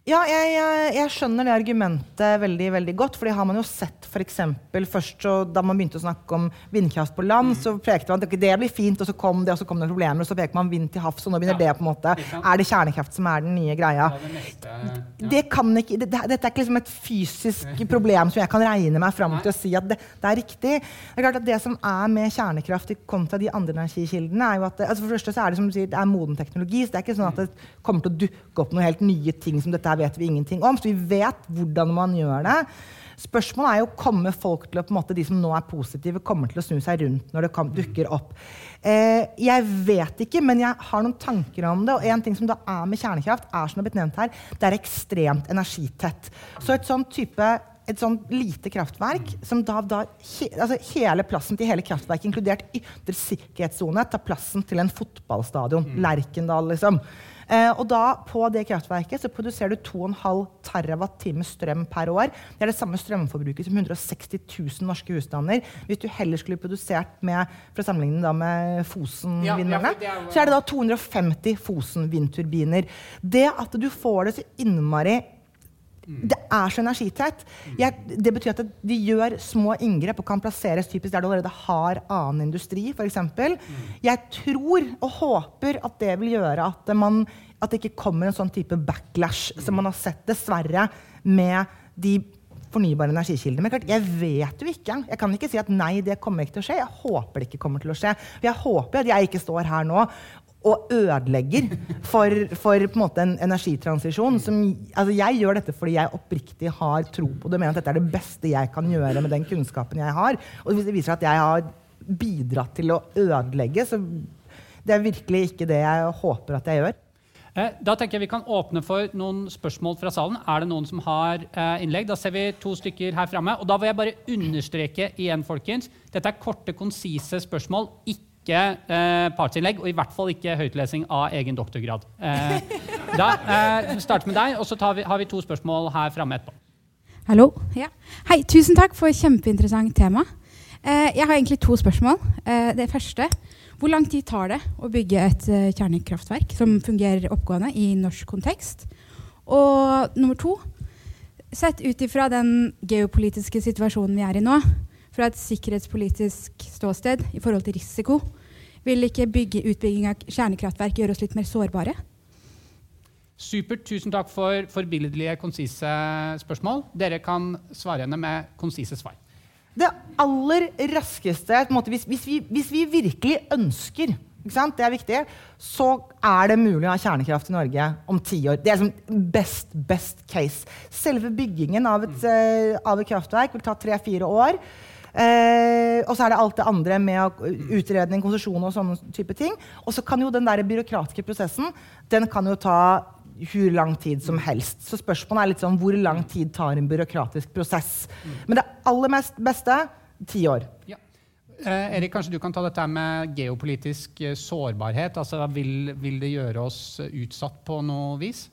Ja, jeg, jeg, jeg skjønner det argumentet veldig veldig godt. For det har man jo sett for eksempel, først så, Da man begynte å snakke om vindkraft på land, så pekte man at det blir fint, og så kom det, og så kom det problemer, og så peker man vind til havs, og nå begynner Ja. det på en måte. Er det kjernekraft som er den nye greia? det neste, ja. Det kan ikke, det, det- dette er ikke liksom et fysisk problem som jeg kan regne meg fram til å si at det, det er riktig. Det er klart at det som er med kjernekraft kontra de andre energikildene, er jo at altså for det første så er det som du sier, det er moden teknologi. så Det er ikke sånn at det kommer til å dukke opp noen helt nye ting som dette her vet vi ingenting om. Så vi vet hvordan man gjør det. Spørsmålet er jo kommer folk til å, på en måte, de som nå er positive, kommer til å snu seg rundt når det kan, dukker opp. Eh, jeg vet ikke, men jeg har noen tanker om det. Og en ting som da er med kjernekraft, er som det er blitt nevnt her, det er ekstremt energitett. Så et sånn type et sånn lite kraftverk som da, da he, altså Hele plassen til hele kraftverket, inkludert ytre sikkerhetssone, tar plassen til en fotballstadion. Mm. Lerkendal, liksom. Eh, og da, på det kraftverket så produserer du 2,5 TWh strøm per år. Det er det samme strømforbruket som 160 000 norske husstander. Hvis du heller skulle produsert med for å sammenligne da med Fosen-vindmøllene, ja, ja, så er det da 250 Fosen-vindturbiner. Det at du får det så innmari det er så energitett. Jeg, det betyr at de gjør små inngrep og kan plasseres typisk der du allerede har annen industri. For eksempel. jeg tror og håper at det vil gjøre at, man, at det ikke kommer en sånn type backlash som man har sett dessverre med de fornybare energikildene. Men klart, jeg vet jo ikke. Jeg kan ikke si at nei, det kommer ikke til å skje. Jeg håper det ikke kommer til å skje. For jeg håper at jeg ikke står her nå og ødelegger for, for en, en, energitransisjon. Som, altså jeg gjør dette fordi jeg oppriktig har tro på det. mener at dette er det beste jeg kan gjøre med den kunnskapen jeg har. Og hvis det viser at jeg har bidratt til å ødelegge, så det er virkelig ikke det jeg håper at jeg gjør. Eh, da tenker jeg Vi kan åpne for noen spørsmål fra salen. Er det noen som har eh, innlegg? Da ser vi to stykker her framme. Og da vil jeg bare understreke igjen, folkens. Dette er korte, konsise spørsmål. Ikke ikke eh, partsinnlegg, og i hvert fall ikke høytlesing av egen doktorgrad. Eh, da eh, starter med deg, og så vi, har vi to spørsmål her framme etterpå. Hallo. Ja. Hei, tusen takk for et kjempeinteressant tema. Eh, jeg har egentlig to spørsmål. Eh, det første Hvor lang tid tar det å bygge et uh, kjernekraftverk som fungerer oppgående i norsk kontekst? Og nummer to Sett ut ifra den geopolitiske situasjonen vi er i nå, fra et sikkerhetspolitisk ståsted i forhold til risiko? Vil ikke bygge, utbygging av kjernekraftverk gjøre oss litt mer sårbare? Supert. Tusen takk for forbilledlige, konsise spørsmål. Dere kan svare henne med konsise svar. Det aller raskeste måte, hvis, hvis, vi, hvis, vi, virkelig ønsker det er viktig, så er det mulig å ha kjernekraft i Norge om ti år. Det er liksom best, best case. Selve byggingen av et, uh, av et kraftverk vil ta tre-fire år. Eh, og så er det alt det andre med utredning, konsesjon og sånne type ting. Og så kan jo den der byråkratiske prosessen den kan jo ta hvor lang tid som helst. Så spørsmålet er litt sånn hvor lang tid tar en byråkratisk prosess. Men det aller mest beste ti år. Ja. Eh, Erik, kanskje du kan ta dette med geopolitisk eh, sårbarhet. Altså, vil, vil, det gjøre oss utsatt på noe vis?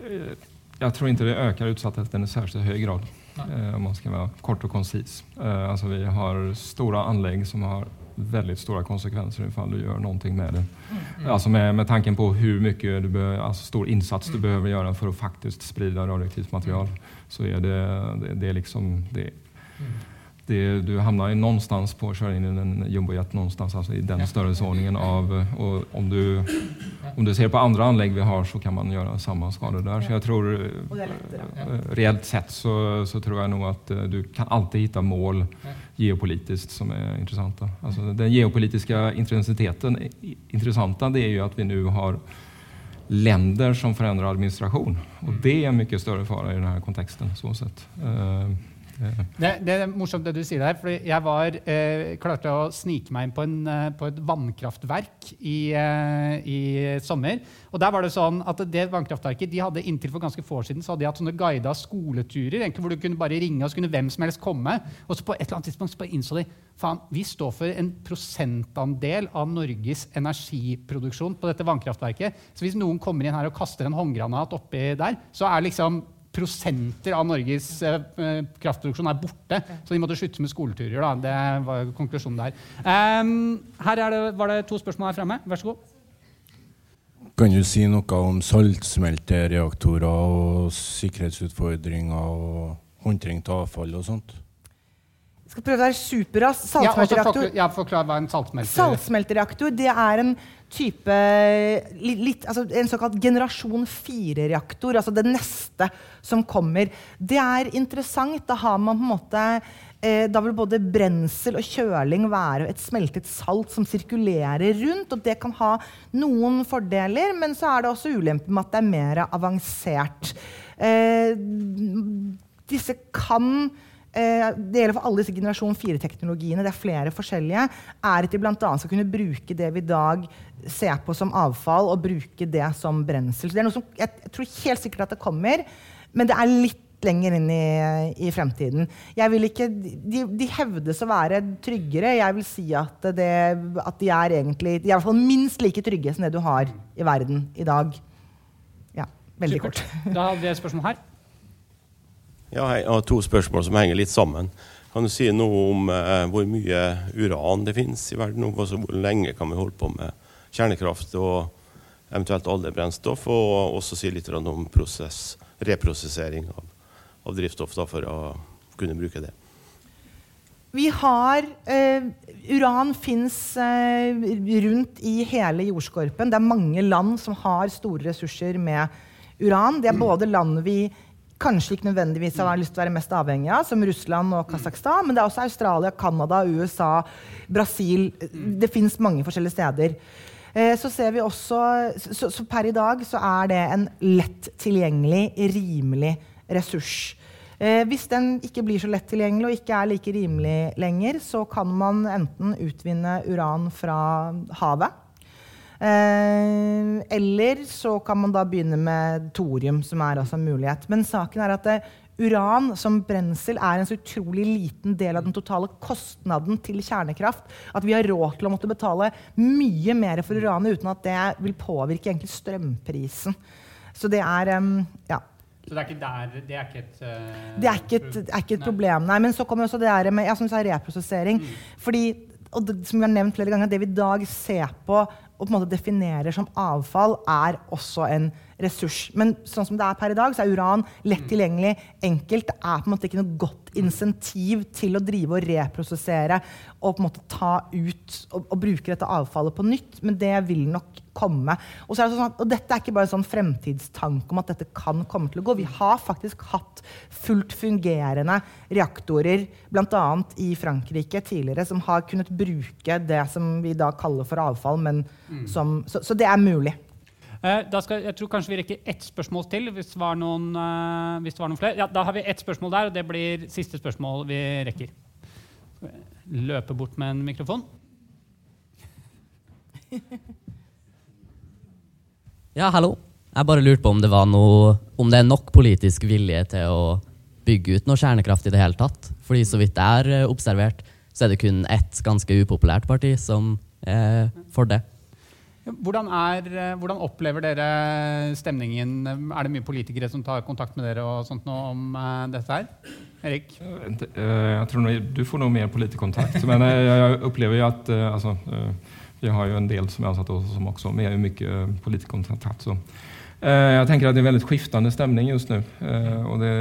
Eh, jeg tror ikke det øker utsattheten i særlig høy grad. Eh, om man skal være kort og konsis. Eh, alltså vi har store anlegg som har väldigt stora konsekvenser ifall du gjør noe med det. Mm. Alltså med, med tanken på hur mycket du behöver, alltså stor insats du mm. behöver gjøre for å faktisk sprida radioaktivt material så er det, det, det liksom det, mm det, du hamnar någonstans på att köra in i en jumbojet någonstans, alltså i den störrelsordningen av, och om du, om du ser på andre anlegg vi har så kan man gjøre samme skador der. Så jag tror, reelt reellt sett så, så tror jeg nog att eh, du kan alltid hitta mål geopolitiskt som er intressanta. Alltså den geopolitiske intensiteten, intressanta det är ju att vi nu har länder som förändrar administration. Och det är en mycket större fara i den här kontexten. Så sätt. Det, det, er morsomt det du sier der. for Jeg var, eh, klarte å snike meg inn på, en, eh, på et vannkraftverk i, eh, i, sommer. Og der var Det sånn at det vannkraftverket de hadde inntil for ganske få år siden så hadde de hatt sånne guida skoleturer egentlig hvor du kunne bare ringe og så kunne hvem som helst komme. Og så på et eller annet tidspunkt så bare innså de faen, vi står for en prosentandel av Norges energiproduksjon på dette vannkraftverket. Så hvis noen kommer inn her og kaster en håndgranat oppi der, så er liksom prosenter av Norges eh, kraftproduksjon er borte. Så de måtte slutte med skoleturer. Da. Det var konklusjonen der. Um, her det, var det to spørsmål her fremme. Vær så god. Kan du si noe om saltsmeltereaktorer og sikkerhetsutfordringer og håndtering av avfall og sånt? Skal prøve å være superrask. Saltsmeltereaktor. ja, forklar hva en saltsmelter Saltsmeltereaktor det er en type litt, altså En såkalt generasjon 4-reaktor. Altså det neste som kommer. Det er interessant. Da har man på en måte eh, Da vil både brensel og kjøling være et smeltet salt som sirkulerer rundt. og Det kan ha noen fordeler, men så er det også ulemper med at det er mer avansert. Eh, disse kan det gjelder for alle disse generasjon 4-teknologiene. Det er flere forskjellige. Er at de bl.a. skal kunne bruke det vi i dag ser på som avfall, og bruke det som brensel. Så det er noe som, jeg, tror helt sikkert at det kommer, men det er litt lenger inn i, i fremtiden. Jeg vil ikke, de, de hevdes å være tryggere. Jeg vil si at, det, at de er egentlig de er i hvert fall minst like trygge som det du har i verden i dag. Ja, veldig kort. Da har vi et spørsmål her. Ja, jeg har to spørsmål som henger litt sammen. Kan du si noe om eh, hvor mye uran det finnes i verden? Altså, hvor lenge kan vi holde på med kjernekraft og eventuelt oljebrennstoff? Og også si litt om prosess, reprosessering av, av drivstoff da, for å kunne bruke det. Vi har eh, Uran fins eh, rundt i hele jordskorpen. Det er mange land som har store ressurser med uran. Det er både land vi kanskje ikke nødvendigvis har lyst til å være mest avhengig av, som Russland og Kasakhstan, men det er også Australia, Canada, USA, Brasil. Det fins mange forskjellige steder. Eh, så ser vi også, så, så per i dag så er det en lett tilgjengelig, rimelig ressurs. Eh, hvis den ikke blir så lett tilgjengelig og ikke er like rimelig lenger, så kan man enten utvinne uran fra havet. Eh, eller så kan man da begynne med thorium, som er altså en mulighet. Men saken er at eh, uran som brensel er en så utrolig liten del av den totale kostnaden til kjernekraft at vi har råd til å måtte betale mye mer for uranet uten at det vil påvirke egentlig strømprisen. Så det er ja. Så det er ikke der Det er ikke et uh, Det er ikke et, er ikke et Nei. problem, nei. Men så kommer også det der med jeg synes det er reprosessering. Fordi, og det, som vi har nevnt flere ganger, det vi i dag ser på og på en måte definerer som avfall, er også en ressurs. Men sånn som det er per i dag, så er uran lett tilgjengelig, enkelt. Det er på en måte ikke noe godt insentiv til å drive og reprosessere og på en måte ta ut og, og bruke dette avfallet på nytt. Men det vil nok komme. Og, så er det sånn at, og dette er ikke bare en sånn fremtidstanke om at dette kan komme til å gå. Vi har faktisk hatt fullt fungerende reaktorer, bl.a. i Frankrike tidligere, som har kunnet bruke det som vi da kaller for avfall. Men som, så, så det er mulig. Eh, Da skal, jeg tror kanskje vi rekker ett spørsmål til. Hvis det var noen, eh, hvis det var noen flere. Ja, da har vi ett spørsmål der, og det blir siste spørsmål vi rekker. Løpe bort med en mikrofon. Ja, hallo. Jeg bare lurte på om det var noe Om det er nok politisk vilje til å bygge ut noe kjernekraft i det hele tatt. Fordi så vidt jeg har eh, observert, så er det kun ett ganske upopulært parti som er for det. Hvordan, er, eh, hvordan opplever dere stemningen? Er det mye politikere som tar kontakt med dere og sånt nå om eh, dette her? Erik? Eh, Jag tror du får noe mer politikontakt. Men jeg opplever jo at eh, vi har jo en del som er ansatt oss som også med mye politikontakt. Så. jeg tenker at det det en veldig skiftende stemning just nå. Og det,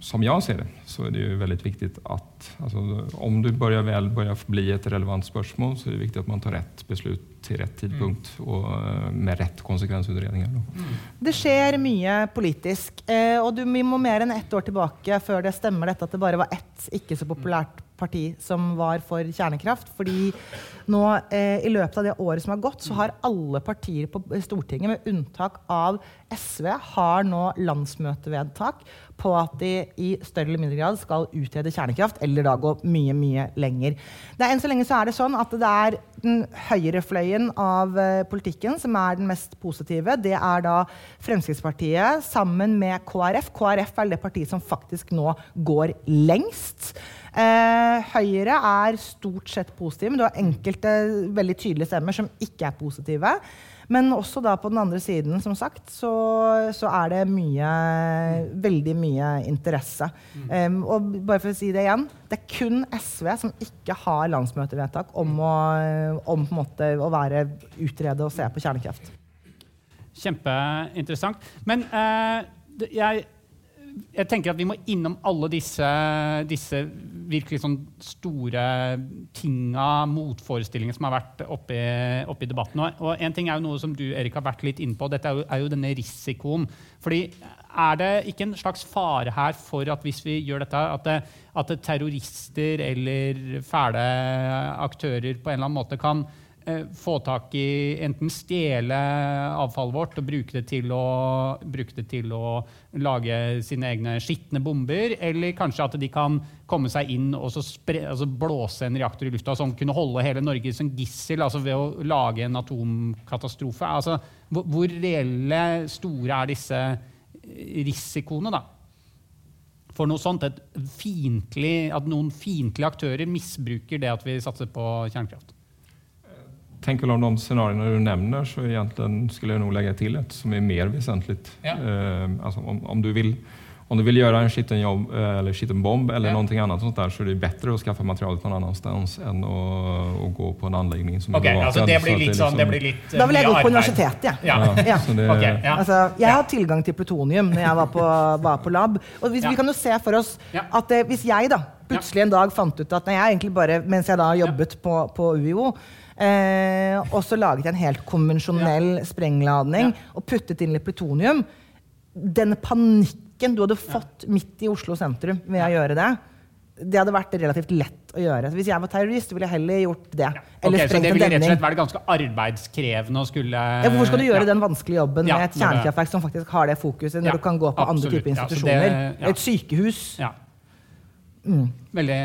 som jeg ser det så er det jo veldig viktig at altså, om du börjar väl börjar bli et relevant spørsmål, så er det viktig at man tar rett beslut till rett tidpunkt og eh, med rett konsekvensutredninger. Då. Det skjer mye politisk. Eh, og du, vi må mer enn ett år tilbake før det stemmer dette at det bare var ett ikke så populært parti som var for kjernekraft. Fordi nå eh, i løpet av det året som har gått, så har alle partier på Stortinget, med unntak av SV, har nå landsmøtevedtak på at de i større eller mindre grad skal utrede kjernekraft, eller da gå mye, mye lenger. Det er, enn så lenge så er det sånn at det er den høyrefløyen av eh, politikken som er den mest positive. Det er da Fremskrittspartiet sammen med KrF. KrF er det partiet som faktisk nå går lengst. Eh, Høyre er stort sett positive, men du har enkelte veldig tydelige stemmer som ikke er positive. Men også da på den andre siden, som sagt, så, så er det mye Veldig mye interesse. Um, og bare for å si det igjen, det er kun SV som ikke har landsmøtevedtak om å, om på en måte å være utrede og se på kjernekraft. Kjempeinteressant. Men uh, jeg jeg tenker at vi må innom alle disse, disse virkelig sånn store tinga, motforestillingene som har vært oppe i, oppe i debatten. Og, en ting er jo noe som du Erik, har vært litt inne på. Dette er jo, er jo denne risikoen. Fordi er det ikke en slags fare her for at hvis vi gjør dette, at, det, at terrorister eller fæle aktører på en eller annen måte kan få tak i enten stjele avfallet vårt og bruke det, til å, det til å lage sine egne skitne bomber, eller kanskje at de kan komme seg inn og spre, altså blåse en reaktor i lufta som kunne holde hele Norge som gissel altså ved å lage en atomkatastrofe. Altså, hvor, hvor reelle store er disse risikoene, da? For noe sånt, fiendtlig- at noen fiendtlige aktører misbruker det at vi satser på kjernekraft. Tänker om de scenarioene du nevner, så egentligen skulle jeg nog lägga till ett som är mer väsentligt. Ja. Eh, alltså om, om, du vill, om du vill göra en skitten, jobb, eh, eller skitten bomb eller Ja. någonting annat sånt där så är det bättre att skaffa materialet någon annanstans än att, att gå på en anläggning som är Ok, bevakad. altså det blir litt sånn, liksom- det blir litt eh, Da vil jeg gå på universitetet, jeg. Ja. Ja. så det, okay, ja. Altså, jeg har tilgang til plutonium når jeg var på, var på lab. Og hvis, Ja. Vi kan jo se for oss at eh, hvis jeg da plutselig en dag fant ut at nei, jeg egentlig bare, mens jeg da jobbet på, på UiO, eh, og så laget jeg en helt konvensjonell sprengladning Ja. og puttet inn litt plutonium Den panikken du hadde fått midt i Oslo sentrum ved å gjøre det, det hadde vært relativt lett å gjøre. Så hvis jeg var terrorist, ville jeg heller gjort det. Eller Ok, så det ville rett og slett vært ganske arbeidskrevende å skulle Ja, hvorfor skal du gjøre Ja. den vanskelige jobben Ja, med et kjernekraftverk som faktisk har det fokuset, når Ja, du kan gå på andre absolutt. typer Ja, det- institusjoner? ja. Et sykehus. Mm. Veldig,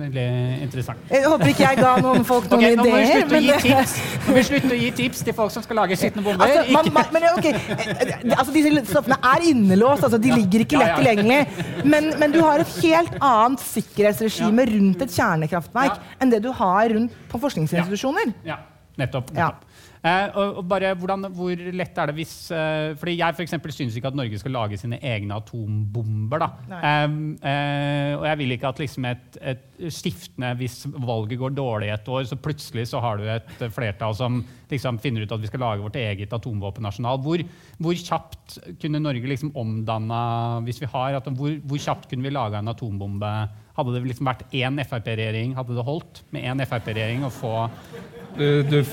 veldig interessant. Jeg håper ikke jeg ga noen folk noen Ok, nå må vi ideer. slutte å gi slutte å gi tips til folk som skal lage skitne bomber. Altså, man, man, men ok, eh, altså Disse stoffene er innelåst, altså de ligger ikke lett tilgjengelig. Men, men du har et helt annet sikkerhetsregime rundt et kjernekraftverk enn det du har rundt på forskningsinstitusjoner. Ja, nettopp. Nettopp. Eh, og, og bare, hvordan, Hvor lett er det hvis eh, fordi Jeg for eksempel syns ikke at Norge skal lage sine egne atombomber. Eh, eh, og jeg vil ikke at liksom et, et skiftende Hvis valget går dårlig et år, så plutselig så har du et flertall som liksom finner ut at vi skal lage vårt eget atomvåpenarsenal. Hvor, hvor kjapt kunne Norge liksom omdanna hvis vi har, at, hvor, hvor kjapt kunne vi laga en atombombe? Hadde det liksom vært én Frp-regjering, hadde det holdt med én Frp-regjering å få du, du,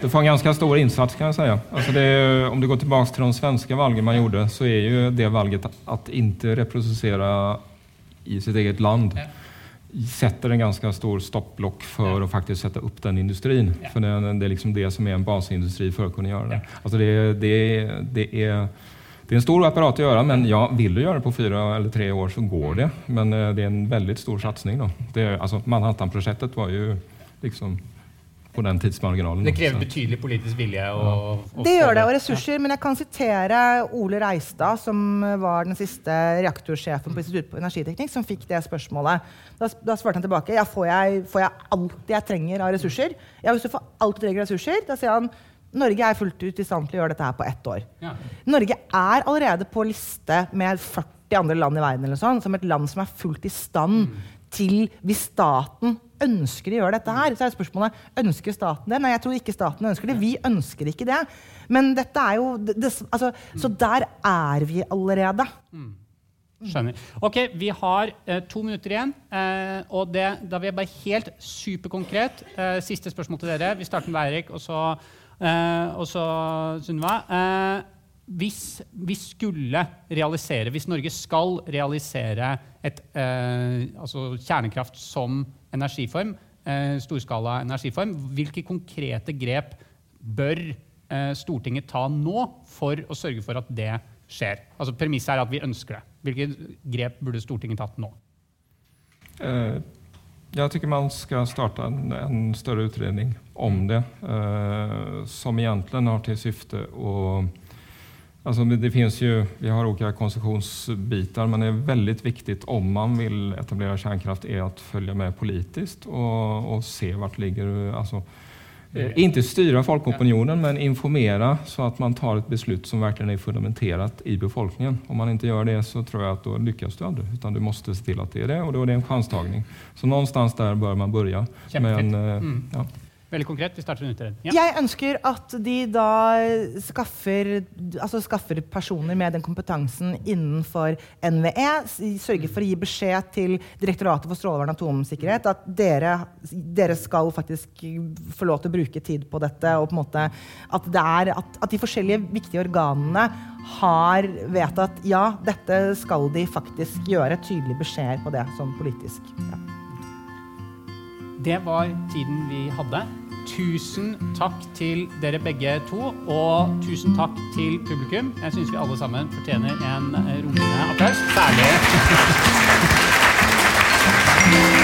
du får en ganska stor insats kan jag säga. Alltså det om du går tillbaka till de svenska valgen man gjorde så är ju det valget att, ikke inte reproducera i sitt eget land sätter en ganska stor stoppblock för att faktiskt sätta upp den industrin. För det, det är liksom det som är en basindustri för att kunna göra det. Alltså det, det, det är det är en stor apparat att göra, men ja, vill du göra det på fyra eller tre år så går det. Men eh, det är en väldigt stor satsning. Då. Det, är- alltså Manhattanprojektet var ju liksom på den tidsmarginalen. Det krever betydelig politisk vilje. Og, og Det gjør det, og ressurser. Men jeg kan sitere Ole Reistad, som var den siste reaktorsjefen på Institutt på energiteknikk, som fikk det spørsmålet. Da, da svarte han tilbake ja, får jeg, får jeg alt jeg trenger av ressurser. Ja, hvis du får alt du trenger av ressurser, da sier han Norge er fullt ut i stand til å gjøre dette her på ett år. Ja. Norge er allerede på liste med 40 andre land i verden eller sånn, som et land som er fullt i stand til Hvis staten ønsker å gjøre dette her, så er spørsmålet ønsker staten det. Nei, jeg tror ikke staten ønsker det. Vi ønsker ikke det. Men dette er jo det, altså, Så der er vi allerede. Skjønner. Ok, Vi har eh, to minutter igjen. Eh, og det, Da vil jeg bare helt superkonkret eh, Siste spørsmål til dere. Vi starter med Eirik, og så, eh, Sunniva. Hvis vi skulle realisere, hvis Norge skal realisere et, eh, altså kjernekraft som energiform, eh, storskala energiform, hvilke konkrete grep bør eh, Stortinget ta nå for å sørge for at det skjer? Altså Premisset er at vi ønsker det. Hvilke grep burde Stortinget tatt nå? Uh. Jeg tycker man skal starte en, en større utredning om det eh, som egentlig har til syfte att Alltså det finns ju, vi har olika koncessionsbitar men det är väldigt viktigt om man vill etablera kärnkraft är att följa med politiskt och, och se vart ligger, alltså, eh, inte styra folkopinionen men informera så att man tar ett beslut som verkligen är fundamenterat i befolkningen. Om man inte gör det så tror jag att då lyckas du aldrig utan du måste se till att det är det och då är det en chanstagning. Så någonstans där bör man börja. Men, eh, Mm. ja. Veldig konkret. Vi starter utredning. Ja. Jeg ønsker at de da skaffer, altså skaffer personer med den kompetansen innenfor NVE. Sørger for å gi beskjed til Direktoratet for strålevern og atomsikkerhet at dere, dere skal faktisk få lov til å bruke tid på dette. Og på en måte at, er, at, at de forskjellige viktige organene har vedtatt ja, dette skal de faktisk gjøre. Tydelig beskjed på det som politisk. Ja. Det var tiden vi hadde. Tusen takk til dere begge to, og tusen takk til publikum. Jeg syns vi alle sammen fortjener en rungende applaus. Særlig